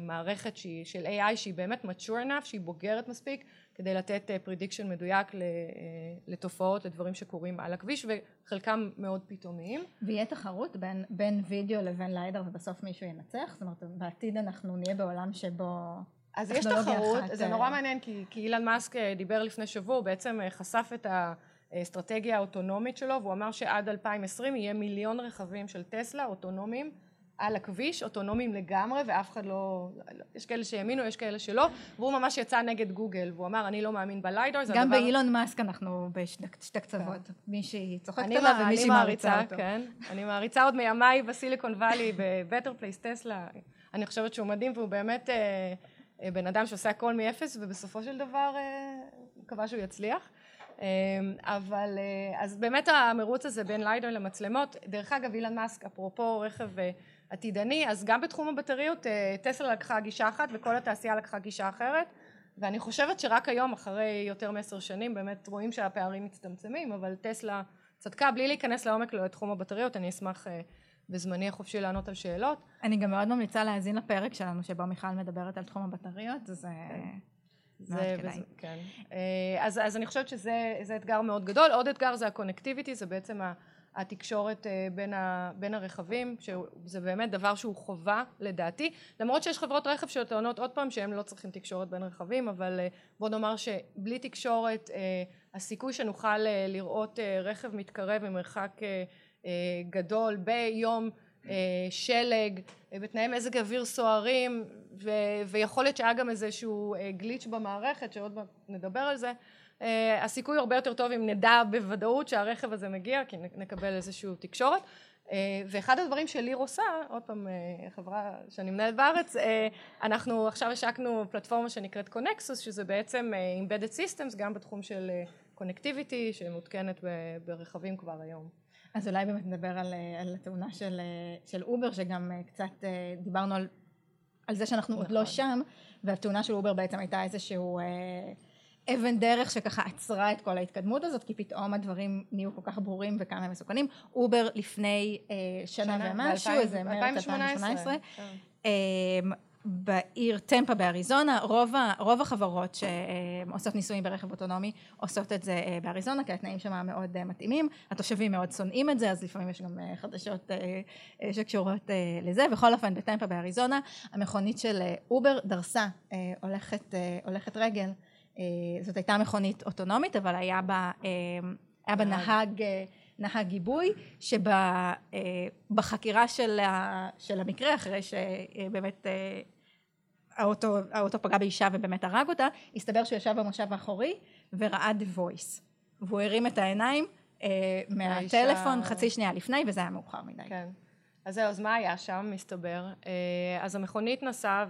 מערכת שהיא של AI שהיא באמת mature enough שהיא בוגרת מספיק כדי לתת prediction מדויק לתופעות לדברים שקורים על הכביש וחלקם מאוד פתאומיים. ויהיה תחרות בין, בין וידאו לבין LiDAR ובסוף מישהו ינצח? זאת אומרת בעתיד אנחנו נהיה בעולם שבו אז יש תחרות, אחת... זה נורא מעניין כי, כי אילון מאסק דיבר לפני שבוע, הוא בעצם חשף את האסטרטגיה האוטונומית שלו והוא אמר שעד 2020 יהיה מיליון רכבים של טסלה אוטונומיים על הכביש, אוטונומיים לגמרי, ואף אחד לא, יש כאלה שהאמינו, יש כאלה שלא, והוא ממש יצא נגד גוגל, והוא אמר, אני לא מאמין ב LiDAR, זה גם באילון מאסק אנחנו בשתי קצוות, מישהי צוחקת עליו ומישהי מעריצה אותו. כן, אני מעריצה עוד מימיי בסיליקון וואלי, בבטר פלייס טסלה, אני חושבת שהוא מדהים, והוא באמת בן אדם שעושה הכל מאפס, ובסופו של דבר מקווה שהוא יצליח. אבל אז באמת המרוץ הזה בין ליידר למצלמות, דרך אגב אילן מאסק אפרופו רכב עתידני, אז גם בתחום הבטריות טסלה לקחה גישה אחת וכל התעשייה לקחה גישה אחרת ואני חושבת שרק היום אחרי יותר מעשר שנים באמת רואים שהפערים מצטמצמים אבל טסלה צדקה בלי להיכנס לעומק לתחום הבטריות אני אשמח בזמני החופשי לענות על שאלות. אני גם מאוד ממליצה להאזין לפרק שלנו שבו מיכל מדברת על תחום הבטריות זה זה, וזה, כן. אז, אז אני חושבת שזה אתגר מאוד גדול. עוד אתגר זה הקונקטיביטי, זה בעצם התקשורת בין, ה, בין הרכבים, שזה באמת דבר שהוא חובה לדעתי, למרות שיש חברות רכב שטוענות עוד פעם שהם לא צריכים תקשורת בין רכבים, אבל בוא נאמר שבלי תקשורת הסיכוי שנוכל לראות רכב מתקרב במרחק גדול ביום שלג, בתנאי מזג אוויר סוערים ויכול להיות שהיה גם איזשהו גליץ' במערכת שעוד מעט נדבר על זה הסיכוי הרבה יותר טוב אם נדע בוודאות שהרכב הזה מגיע כי נקבל איזושהי תקשורת ואחד הדברים שליר עושה, עוד פעם חברה שאני מנהלת בארץ, אנחנו עכשיו השקנו פלטפורמה שנקראת קונקסוס שזה בעצם Embedded Systems גם בתחום של connectivity שמותקנת ברכבים כבר היום. אז אולי באמת נדבר על, על התאונה של, של אובר שגם קצת דיברנו על, על זה שאנחנו נכון. עוד לא שם והתאונה של אובר בעצם הייתה איזשהו אבן דרך שככה עצרה את כל ההתקדמות הזאת כי פתאום הדברים נהיו כל כך ברורים וכמה הם מסוכנים. אובר לפני שנה, שנה ומשהו, איזה מרץ 2018, בעיר טמפה באריזונה, רוב, ה, רוב החברות שעושות ניסויים ברכב אוטונומי עושות את זה אה, באריזונה, כי התנאים שם מאוד אה, מתאימים, התושבים מאוד שונאים את זה, אז לפעמים יש גם אה, חדשות שקשורות לזה, בכל אופן בטמפה באריזונה, המכונית של אובר דרסה, הולכת, הולכת רגל, זאת הייתה מכונית אוטונומית, אבל היה בה, היה בה נהג נהג גיבוי, שבחקירה של, של המקרה, אחרי שבאמת אה, האוטו, האוטו פגע באישה ובאמת הרג אותה, הסתבר שהוא ישב במושב האחורי וראה The Voice. והוא הרים את העיניים אה, מהטלפון חצי שנייה לפני, וזה היה מאוחר מדי. כן. אז זהו, אז מה היה שם, מסתבר? אה, אז המכונית נסעה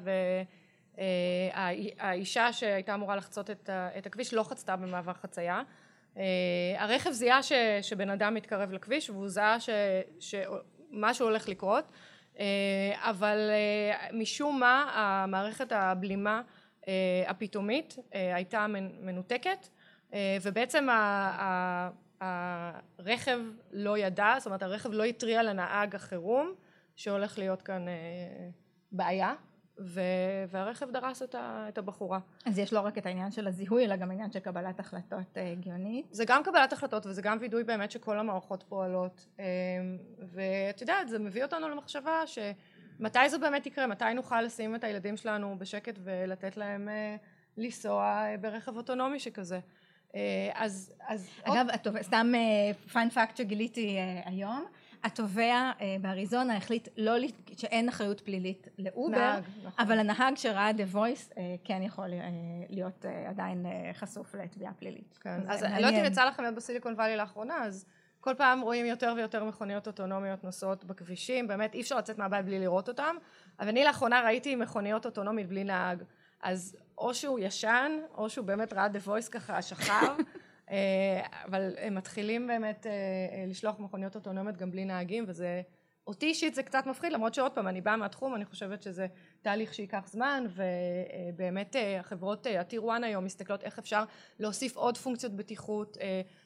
והאישה שהייתה אמורה לחצות את הכביש לא חצתה במעבר חצייה. אה, הרכב זיהה ש, שבן אדם מתקרב לכביש והוא זהה ש, שמשהו הולך לקרות. אה, אבל אה, משום מה המערכת הבלימה הפתאומית הייתה מנותקת. ובעצם הרכב לא ידע, זאת אומרת הרכב לא התריע לנהג החירום שהולך להיות כאן בעיה והרכב דרס את, ה, את הבחורה. אז יש לא רק את העניין של הזיהוי, אלא גם עניין של קבלת החלטות אה, הגיונית. זה גם קבלת החלטות וזה גם וידוי באמת שכל המערכות פועלות. אה, ואת יודעת, זה מביא אותנו למחשבה שמתי זה באמת יקרה, מתי נוכל לשים את הילדים שלנו בשקט ולתת להם אה, לנסוע ברכב אוטונומי שכזה. אז... אז אגב, עוד... סתם פיין פאקט שגיליתי היום. התובע אה, באריזונה החליט לא, שאין אחריות פלילית לאובר, נהג, נכון. אבל הנהג שראה Voice אה, כן יכול אה, להיות עדיין חשוף לתביעה פלילית. כן. אז אני לא יודעת אם יצא לכם להיות בסיליקון וואלי לאחרונה, אז כל פעם רואים יותר ויותר מכוניות אוטונומיות נוסעות בכבישים, באמת אי אפשר לצאת מהבית בלי לראות אותם, אבל אני לאחרונה ראיתי מכוניות אוטונומית בלי נהג, אז או שהוא ישן, או שהוא באמת ראה The Voice ככה אה, אבל הם מתחילים באמת אה, אה, לשלוח מכוניות אוטונומיות גם בלי נהגים וזה אותי אישית זה קצת מפחיד למרות שעוד פעם אני באה מהתחום אני חושבת שזה תהליך שייקח זמן ובאמת החברות הטיר 1 היום מסתכלות איך אפשר להוסיף עוד פונקציות בטיחות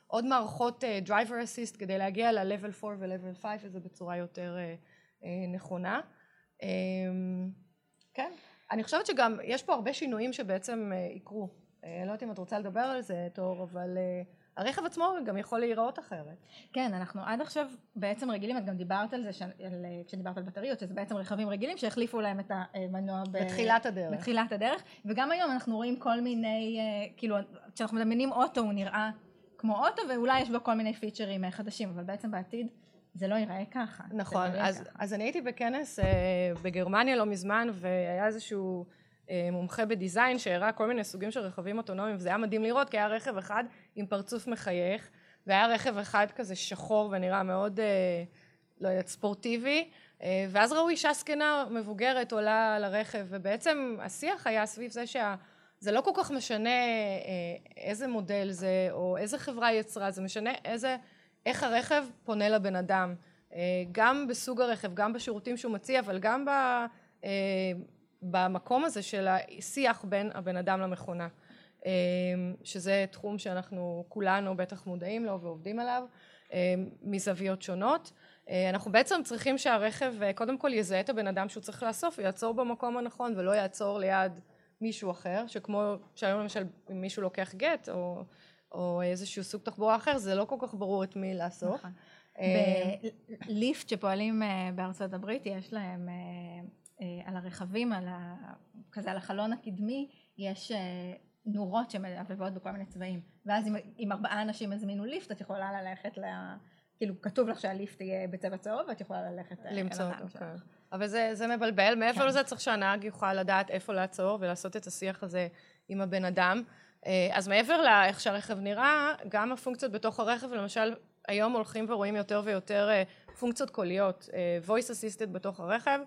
עוד מערכות Driver Assist כדי להגיע ל-Level 4 ו-Level 5 וזה בצורה יותר נכונה. כן. אני חושבת שגם יש פה הרבה שינויים שבעצם יקרו. אה, לא יודעת אם את רוצה לדבר על זה, תור, אבל אה, הרכב עצמו גם יכול להיראות אחרת. כן, אנחנו עד עכשיו בעצם רגילים, את גם דיברת על זה, ש... על... כשדיברת על בטריות, שזה בעצם רכבים רגילים שהחליפו להם את המנוע ב... בתחילת הדרך. בתחילת הדרך, וגם היום אנחנו רואים כל מיני, אה, כאילו, כשאנחנו מדמיינים אוטו הוא נראה כמו אוטו, ואולי יש בו כל מיני פיצ'רים חדשים, אבל בעצם בעתיד זה לא ייראה ככה. נכון, אז, ככה. אז אני הייתי בכנס בגרמניה לא מזמן, והיה איזשהו... אה, מומחה בדיזיין שהראה כל מיני סוגים של רכבים אוטונומיים וזה היה מדהים לראות כי היה רכב אחד עם פרצוף מחייך והיה רכב אחד כזה שחור ונראה מאוד אה, לא יודעת ספורטיבי אה, ואז ראו אישה זקנה מבוגרת עולה על הרכב ובעצם השיח היה סביב זה שזה לא כל כך משנה איזה מודל זה או איזה חברה יצרה זה משנה איזה איך הרכב פונה לבן אדם גם בסוג הרכב גם בשירותים שהוא מציע אבל גם ב... במקום הזה של השיח בין הבן אדם למכונה אמ, שזה תחום שאנחנו כולנו בטח מודעים לו ועובדים עליו אמ, מזוויות שונות אה, אנחנו בעצם צריכים שהרכב אה, קודם כל יזהה את הבן אדם שהוא צריך לאסוף ויעצור במקום הנכון ולא יעצור ליד מישהו אחר שכמו שהיום למשל אם מישהו לוקח גט או, או איזשהו סוג תחבורה אחר זה לא כל כך ברור את מי לאסוף נכון. בליפט שפועלים אה, בארצות הברית יש להם אה, על הרכבים, על ה... כזה על החלון הקדמי, יש אה, נורות שמעבבות בכל מיני צבעים. ואז אם, אם ארבעה אנשים הזמינו ליפט, את יכולה ללכת ל... כאילו, כתוב לך שהליפט יהיה בצבע צהוב, ואת יכולה ללכת אה, למצוא אותו, כן. אבל זה, זה מבלבל. מעבר כן. לזה צריך שהנהג יוכל לדעת איפה לעצור ולעשות את השיח הזה עם הבן אדם. אז מעבר לאיך שהרכב נראה, גם הפונקציות בתוך הרכב, למשל, היום הולכים ורואים יותר ויותר פונקציות קוליות, voice assisted בתוך הרכב.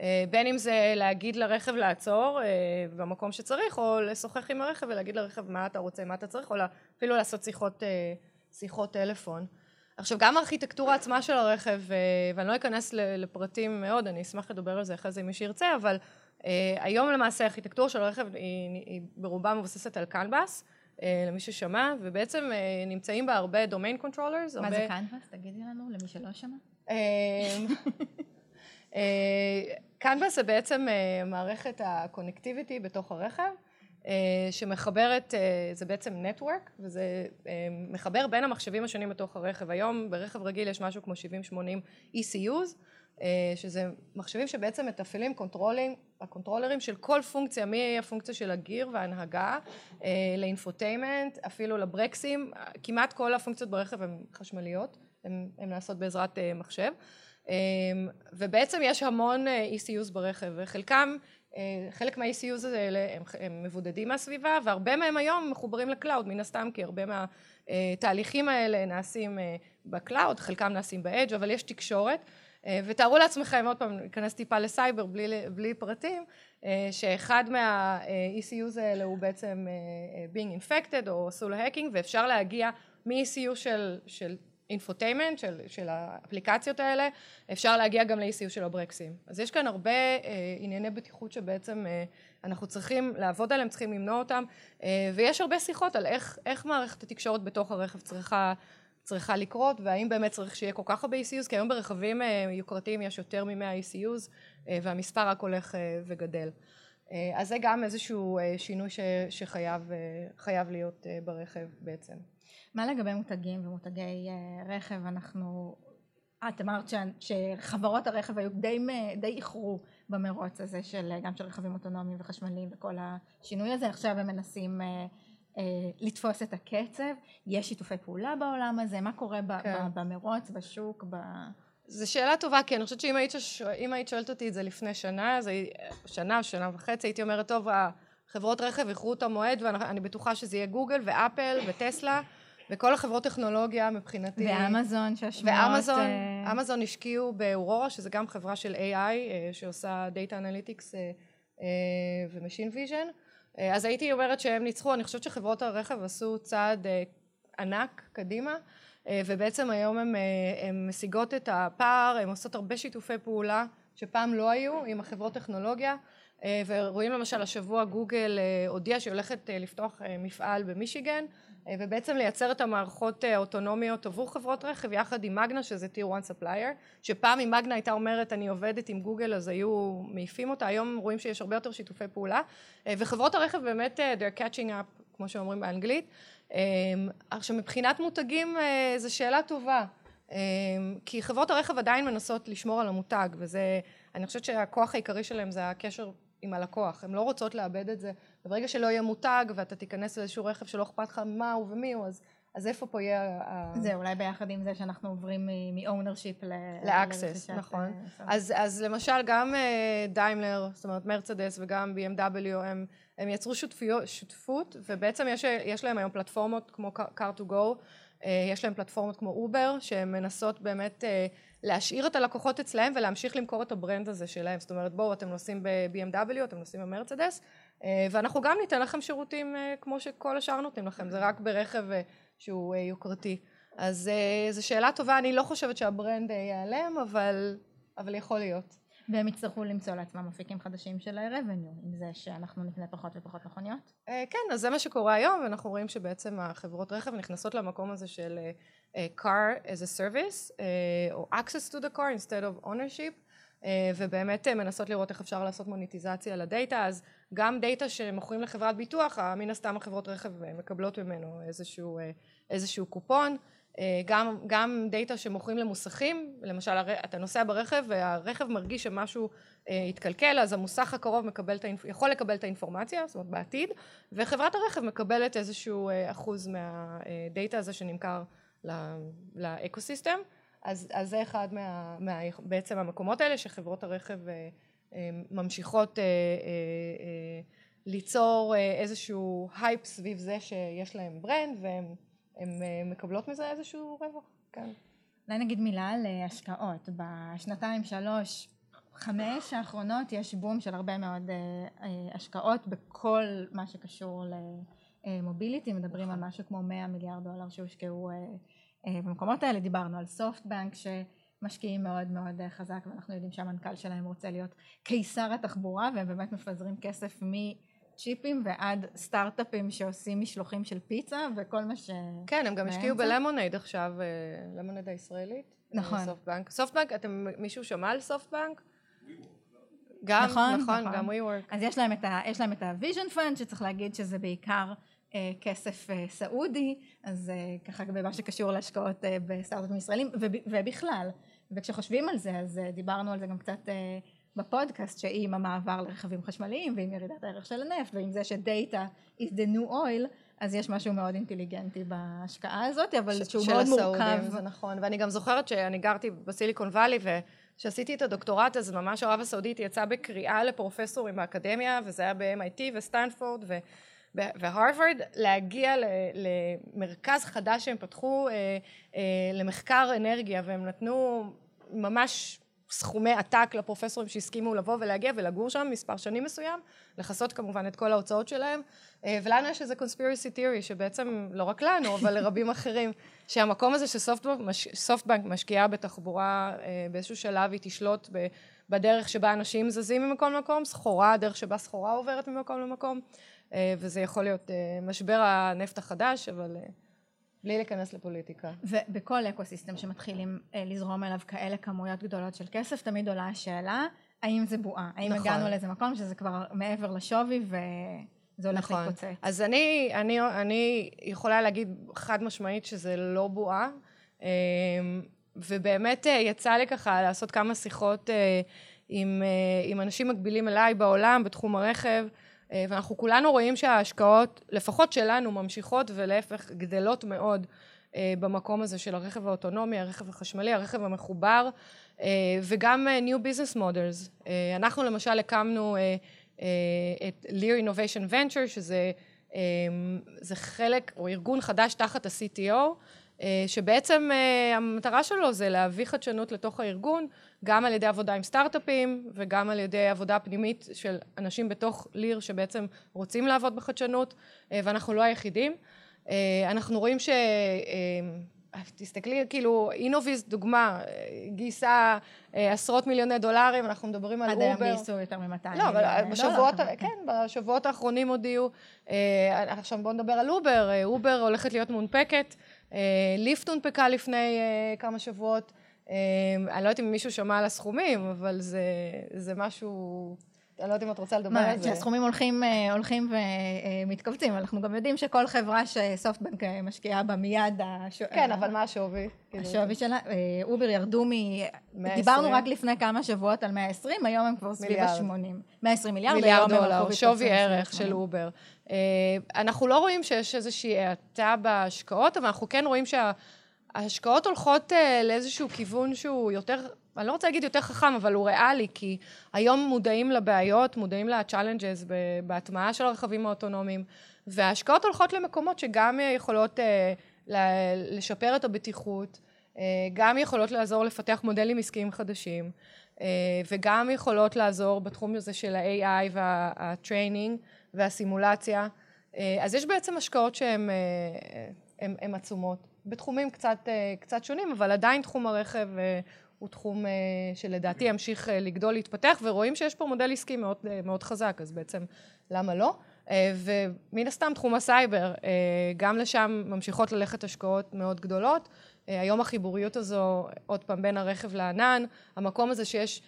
אה, בין אם זה להגיד לרכב לעצור אה, במקום שצריך, או לשוחח עם הרכב ולהגיד לרכב מה אתה רוצה, מה אתה צריך, או אפילו לעשות שיחות, אה, שיחות טלפון. עכשיו גם הארכיטקטורה עצמה של הרכב, ואני לא אכנס לפרטים מאוד, אני אשמח לדבר על זה אחרי זה אם מי שירצה, אבל היום למעשה הארכיטקטורה של הרכב היא, היא ברובה מבוססת על קנבאס, למי ששמע, ובעצם נמצאים בה הרבה domain controllers. מה הרבה... זה CAN bus? תגידי לנו, למי שלא שמע. CAN bus זה בעצם מערכת ה connectivity בתוך הרכב. שמחברת, זה בעצם network, וזה מחבר בין המחשבים השונים בתוך הרכב. היום ברכב רגיל יש משהו כמו 70-80 ECUs, שזה מחשבים שבעצם מתפעלים קונטרולים, הקונטרולרים של כל פונקציה, מהפונקציה של הגיר וההנהגה, ל infotainment, אפילו לברקסים, כמעט כל הפונקציות ברכב הן חשמליות, הן נעשות בעזרת מחשב, ובעצם יש המון ECUs ברכב, וחלקם, חלק מה-ECUs האלה הם מבודדים מהסביבה, והרבה מהם היום מחוברים ל cloud, מן הסתם, כי הרבה מהתהליכים האלה נעשים ב cloud, חלקם נעשים ב edge, אבל יש תקשורת. ותארו לעצמכם, עוד פעם, ניכנס טיפה לסייבר בלי, בלי פרטים, שאחד מה-ECUs האלה הוא בעצם being infected או עשו לו hacking, ואפשר להגיע מ-ECU של, של infotainment, של, של האפליקציות האלה, אפשר להגיע גם ל-ECU של הברקסים. אז יש כאן הרבה ענייני בטיחות שבעצם אנחנו צריכים לעבוד עליהם, צריכים למנוע אותם, ויש הרבה שיחות על איך, איך מערכת התקשורת בתוך הרכב צריכה צריכה לקרות, והאם באמת צריך שיהיה כל כך הרבה ECUs, כי היום ברכבים יוקרתיים יש יותר מ-100 ECUs, והמספר רק הולך וגדל. אז זה גם איזשהו שינוי שחייב להיות ברכב בעצם. מה לגבי מותגים ומותגי רכב? אנחנו... את אמרת שחברות הרכב היו די איחרו במרוץ הזה של גם של רכבים אוטונומיים וחשמליים וכל השינוי הזה, עכשיו הם מנסים לתפוס את הקצב, יש שיתופי פעולה בעולם הזה, מה קורה כן. במרוץ, בשוק, ב... זו שאלה טובה, כי אני חושבת שאם היית, היית שואלת אותי את זה לפני שנה, אז שנה שנה וחצי, הייתי אומרת, טוב, החברות רכב איחרו את המועד, ואני בטוחה שזה יהיה גוגל ואפל וטסלה, וכל החברות טכנולוגיה מבחינתי. ואמזון שהשמועות... ואמזון, אמזון השקיעו באורורה, שזה גם חברה של AI, שעושה Data Analytics ו-Machine Vision. אז הייתי אומרת שהם ניצחו, אני חושבת שחברות הרכב עשו צעד ענק קדימה, ובעצם היום הן משיגות את הפער, הן עושות הרבה שיתופי פעולה שפעם לא היו עם החברות טכנולוגיה, ורואים למשל השבוע גוגל הודיעה שהיא הולכת לפתוח מפעל במישיגן, ובעצם לייצר את המערכות האוטונומיות עבור חברות רכב יחד עם מגנה שזה Tier 1 supplier, שפעם אם מגנה הייתה אומרת אני עובדת עם גוגל אז היו מעיפים אותה, היום רואים שיש הרבה יותר שיתופי פעולה, וחברות הרכב באמת they're catching up כמו שאומרים באנגלית. עכשיו מבחינת מותגים זו שאלה טובה, כי חברות הרכב עדיין מנסות לשמור על המותג, וזה, אני חושבת שהכוח העיקרי שלהם זה הקשר עם הלקוח, הן לא רוצות לאבד את זה, וברגע שלא יהיה מותג ואתה תיכנס לאיזשהו רכב שלא אכפת לך מה הוא ומי הוא, אז, אז איפה פה יהיה... זה אולי ביחד עם זה שאנחנו עוברים מ-ownership ל-access, נכון. אז, אז למשל גם דיימלר, זאת אומרת מרצדס וגם BMW, הם, הם יצרו שותפיות, שותפות, ובעצם יש, יש להם היום פלטפורמות כמו Car2Go, יש להם פלטפורמות כמו אובר, שהן מנסות באמת להשאיר את הלקוחות אצלהם ולהמשיך למכור את הברנד הזה שלהם, זאת אומרת בואו אתם נוסעים ב-BMW, אתם נוסעים במרצדס, ואנחנו גם ניתן לכם שירותים כמו שכל השאר נותנים לכם, זה רק ברכב שהוא יוקרתי. אז זו שאלה טובה, אני לא חושבת שהברנד ייעלם, אבל, אבל יכול להיות. והם יצטרכו למצוא לעצמם אפיקים חדשים של revenue, עם זה שאנחנו נקנה פחות ופחות מכוניות? כן, אז זה מה שקורה היום, ואנחנו רואים שבעצם החברות רכב נכנסות למקום הזה של car as a service, או access to the car instead of ownership, ובאמת מנסות לראות איך אפשר לעשות מוניטיזציה לדאטה, אז גם דאטה שמוכרים לחברת ביטוח, מן הסתם החברות רכב מקבלות ממנו איזשהו, איזשהו קופון, גם, גם דאטה שמוכרים למוסכים, למשל אתה נוסע ברכב והרכב מרגיש שמשהו התקלקל, אז המוסך הקרוב מקבל, יכול לקבל את האינפורמציה, זאת אומרת בעתיד, וחברת הרכב מקבלת איזשהו אחוז מהדאטה הזה שנמכר לאקוסיסטם, אז, אז זה אחד מה, מה, בעצם המקומות האלה שחברות הרכב ממשיכות ליצור איזשהו הייפ סביב זה שיש להם ברנד והם הן מקבלות מזה איזשהו רווח, כן. אולי נגיד מילה על השקעות. בשנתיים, שלוש, חמש האחרונות יש בום של הרבה מאוד השקעות בכל מה שקשור למוביליטי, מדברים על משהו כמו 100 מיליארד דולר שהושקעו במקומות האלה, דיברנו על סופטבנק שמשקיעים מאוד מאוד חזק ואנחנו יודעים שהמנכ"ל שלהם רוצה להיות קיסר התחבורה והם באמת מפזרים כסף מ... צ'יפים ועד סטארט-אפים שעושים משלוחים של פיצה וכל מה ש... כן, הם גם השקיעו בלמונייד עכשיו, למונייד הישראלית. נכון. סופטבנק. סופטבנק, אתם, מישהו שמע על סופטבנק? גם, נכון, נכון, נכון. גם WeWork. אז יש להם את ה- יש להם את ה-vision fund, שצריך להגיד שזה בעיקר אה, כסף אה, סעודי, אז אה, ככה במה שקשור להשקעות אה, בסטארט-אפים ישראלים, וב, ובכלל. וכשחושבים על זה, אז אה, דיברנו על זה גם קצת אה, בפודקאסט, שעם המעבר לרכבים חשמליים, ועם ירידת הערך של הנפט, ועם זה שדאטה is the new oil, אז יש משהו מאוד אינטליגנטי בהשקעה הזאת, אבל ש- שהוא מאוד הסעודים, מורכב. זה נכון. ואני גם זוכרת שאני גרתי בסיליקון וואלי, וכשעשיתי את הדוקטורט, אז ממש ערב הסעודית יצאה בקריאה לפרופסורים באקדמיה, וזה היה ב-MIT וסטנפורד ו- והרווארד, להגיע למרכז חדש שהם פתחו אה, אה, למחקר אנרגיה, והם נתנו ממש סכומי עתק לפרופסורים שהסכימו לבוא ולהגיע ולגור שם מספר שנים מסוים, לכסות כמובן את כל ההוצאות שלהם, אה, ולנו יש איזה conspiracy theory שבעצם לא רק לנו, אבל לרבים אחרים, שהמקום הזה שסופטבנק מש, סופטבנק משקיעה בתחבורה באיזשהו שלב היא תשלוט בדרך שבה אנשים זזים ממקום למקום, סחורה, הדרך שבה סחורה עוברת ממקום למקום, וזה יכול להיות אה, משבר הנפט החדש, אבל אה, בלי להיכנס לפוליטיקה. ובכל אקו-סיסטם שמתחילים אה, לזרום אליו כאלה כמויות גדולות של כסף, תמיד עולה השאלה, האם זה בועה? האם נכון. הגענו לאיזה מקום שזה כבר מעבר לשווי וזה הולך נכון. להתפוצץ? אז אני, אני, אני יכולה להגיד חד משמעית שזה לא בועה, אמ, ובאמת אה, יצא לי ככה לעשות כמה שיחות אה, עם, אה, עם אנשים מקבילים אליי בעולם בתחום הרכב, אה, ואנחנו כולנו רואים שההשקעות, לפחות שלנו, ממשיכות ולהפך גדלות מאוד אה, במקום הזה של הרכב האוטונומי, הרכב החשמלי, הרכב המחובר, אה, וגם אה, New Business Models. אה, אנחנו למשל הקמנו אה, אה, את Lear Innovation Venture, שזה אה, זה חלק או ארגון חדש תחת ה-CTO, אה, שבעצם אה, המטרה שלו זה להביא חדשנות לתוך הארגון, גם על ידי עבודה עם סטארט-אפים וגם על ידי עבודה פנימית של אנשים בתוך ליר שבעצם רוצים לעבוד בחדשנות, אה, ואנחנו לא היחידים. אה, אנחנו רואים ש... אה, תסתכלי, כאילו, אינוביז, דוגמה, גייסה אה, עשרות מיליוני דולרים, אנחנו מדברים על עד היום אובר. גייסו יותר מ-200 לא, אבל בשבועות, דולר, כן, בשבועות האחרונים הודיעו, אה, עכשיו בואו נדבר על אובר, אובר הולכת להיות מונפקת, אה, ליפט הונפקה לפני אה, כמה שבועות, אני לא יודעת אם מישהו שמע על הסכומים, אבל זה, זה משהו, אני לא יודעת אם את רוצה לדבר על זה. שהסכומים הולכים, אה, הולכים ומתכווצים, אנחנו גם יודעים שכל חברה שסופטבנק אה, משקיעה בה מיד, הש... כן, אבל מה השווי? כאילו, השווי שלה, אה, אובר ירדו מ... 120? דיברנו רק לפני כמה שבועות על 120, היום הם כבר סביב מיליארד. ה-80. 120 מיליארד, מיליארד דולר, שווי ערך של 80. אובר. אה, אנחנו לא רואים שיש איזושהי האטה בהשקעות, אבל אנחנו כן רואים שההשקעות הולכות אה, לאיזשהו כיוון שהוא יותר, אני לא רוצה להגיד יותר חכם, אבל הוא ריאלי, כי היום מודעים לבעיות, מודעים ב- בהטמעה של הרכבים האוטונומיים, וההשקעות הולכות למקומות שגם יכולות אה, לשפר את הבטיחות, אה, גם יכולות לעזור לפתח מודלים עסקיים חדשים, וגם יכולות לעזור בתחום הזה של ה-AI וה-training והסימולציה. אז יש בעצם השקעות שהן הן- הן עצומות, בתחומים קצת, אה, קצת שונים, אבל עדיין תחום הרכב אה, הוא תחום אה, שלדעתי ימשיך לגדול, להתפתח, ורואים שיש פה מודל עסקי מאוד, מאוד חזק, אז בעצם למה לא? ומן הסתם תחום הסייבר, גם לשם ממשיכות ללכת השקעות מאוד גדולות. היום החיבוריות הזו, עוד פעם, בין הרכב לענן, המקום הזה שיש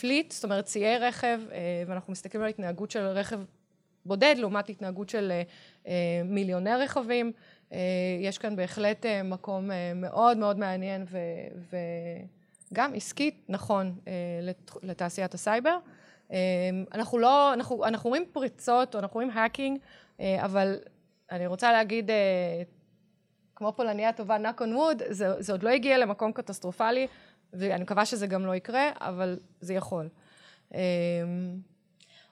fleet, זאת אומרת ציי רכב, ואנחנו מסתכלים על התנהגות של רכב בודד לעומת התנהגות של מיליוני רכבים. אה, יש כאן בהחלט אה, מקום אה, מאוד מאוד מעניין ו- וגם עסקית נכון לת- לתעשיית הסייבר. אנחנו לא, אנחנו, אנחנו רואים פריצות, או אנחנו רואים hacking, אבל אני רוצה להגיד, כמו פולניה טובה, knock on wood, זה, זה עוד לא הגיע למקום קטסטרופלי, ואני מקווה שזה גם לא יקרה, אבל זה יכול.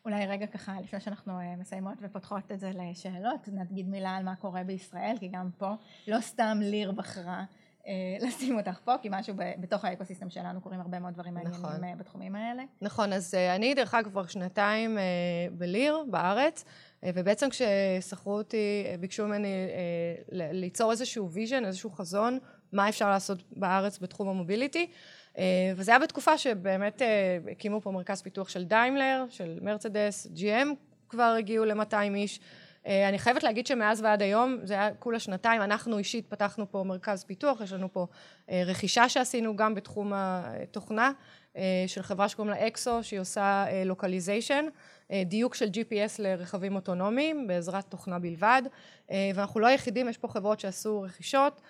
אולי רגע ככה, לפני שאנחנו אה, מסיימות ופותחות את זה לשאלות, נגיד מילה על מה קורה בישראל, כי גם פה לא סתם ליר בחרה אה, לשים אותך פה, כי משהו בתוך האקוסיסטם שלנו קורים הרבה מאוד דברים מעניינים נכון. אה, בתחומים האלה. נכון, אז אני דרך אגב כבר שנתיים בליר, בארץ, ובעצם כששכרו אותי, ביקשו ממני ליצור איזשהו vision, איזשהו חזון, מה אפשר לעשות בארץ בתחום המוביליטי. אה, וזה היה בתקופה שבאמת אה, הקימו פה מרכז פיתוח של דיימלר, של מרצדס, GM כבר הגיעו ל-200 איש. אה, אני חייבת להגיד שמאז ועד היום, זה היה כולה שנתיים, אנחנו אישית פתחנו פה מרכז פיתוח, יש לנו פה רכישה שעשינו גם בתחום התוכנה, של חברה שקוראים לה אקסו, שהיא עושה localization, דיוק של GPS לרכבים אוטונומיים בעזרת תוכנה בלבד, ואנחנו לא היחידים, יש פה חברות שעשו רכישות,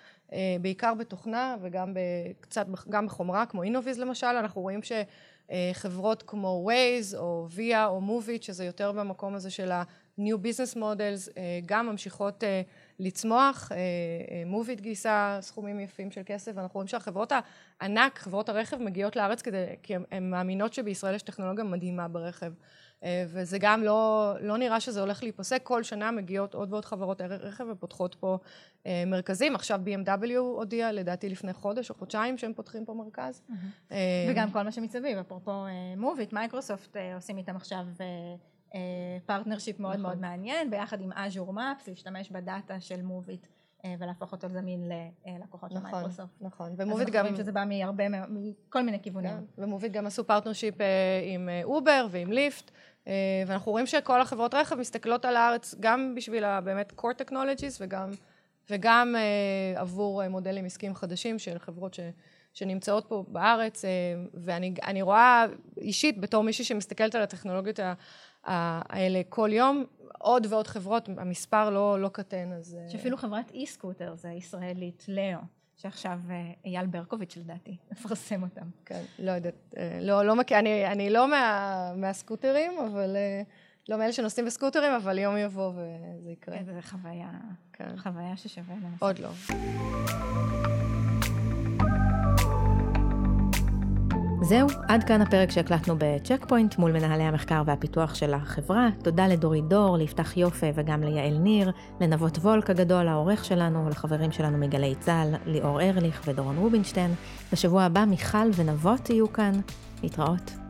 בעיקר בתוכנה וגם קצת, גם בחומרה, כמו אינוביז למשל, אנחנו רואים שחברות כמו Waze או Via או Movit, שזה יותר במקום הזה של ה-New Business Models, גם ממשיכות לצמוח, Movit גייסה סכומים יפים של כסף, ואנחנו רואים שהחברות הענק, חברות הרכב, מגיעות לארץ כדי, כי הן מאמינות שבישראל יש טכנולוגיה מדהימה ברכב. וזה גם לא, לא נראה שזה הולך להיפסק, כל שנה מגיעות עוד ועוד חברות רכב ופותחות פה מרכזים. עכשיו BMW הודיע, לדעתי לפני חודש או חודשיים, שהם פותחים פה מרכז. וגם כל מה שמסביב, אפרופו מוביט, מייקרוסופט עושים איתם עכשיו partnership מאוד מאוד מעניין, ביחד עם Azure Maps, להשתמש בדאטה של מוביט. ולהפוך אותו זמין ללקוחות של מייקרוסופט. נכון, ומוביט גם... אז אנחנו רואים שזה בא מהרבה, מכל מיני כיוונים. ומוביט גם עשו partnership עם אובר ועם ליפט, ואנחנו רואים שכל החברות רכב מסתכלות על הארץ גם בשביל באמת core technologies וגם, וגם עבור מודלים עסקיים חדשים של חברות ש... שנמצאות פה בארץ, ואני רואה אישית, בתור מישהי שמסתכלת על הטכנולוגיות האלה כל יום, עוד ועוד חברות, המספר לא, לא קטן, אז... שאפילו חברת אי-סקוטר זה ישראלית, לאו, שעכשיו אייל ברקוביץ' לדעתי, מפרסם אותם. כן, לא יודעת, לא, לא מכיר, אני, אני לא מה, מהסקוטרים, אבל... לא מאלה שנוסעים בסקוטרים, אבל יום יבוא וזה יקרה. איזה חוויה, כן. חוויה ששווה לנסות. עוד לא. זהו, עד כאן הפרק שהקלטנו בצ'ק פוינט מול מנהלי המחקר והפיתוח של החברה. תודה לדורי דור, ליפתח יופה וגם ליעל ניר, לנבות וולק הגדול, העורך שלנו, לחברים שלנו מגלי צה"ל, ליאור ארליך ודורון רובינשטיין. בשבוע הבא מיכל ונבות יהיו כאן. להתראות.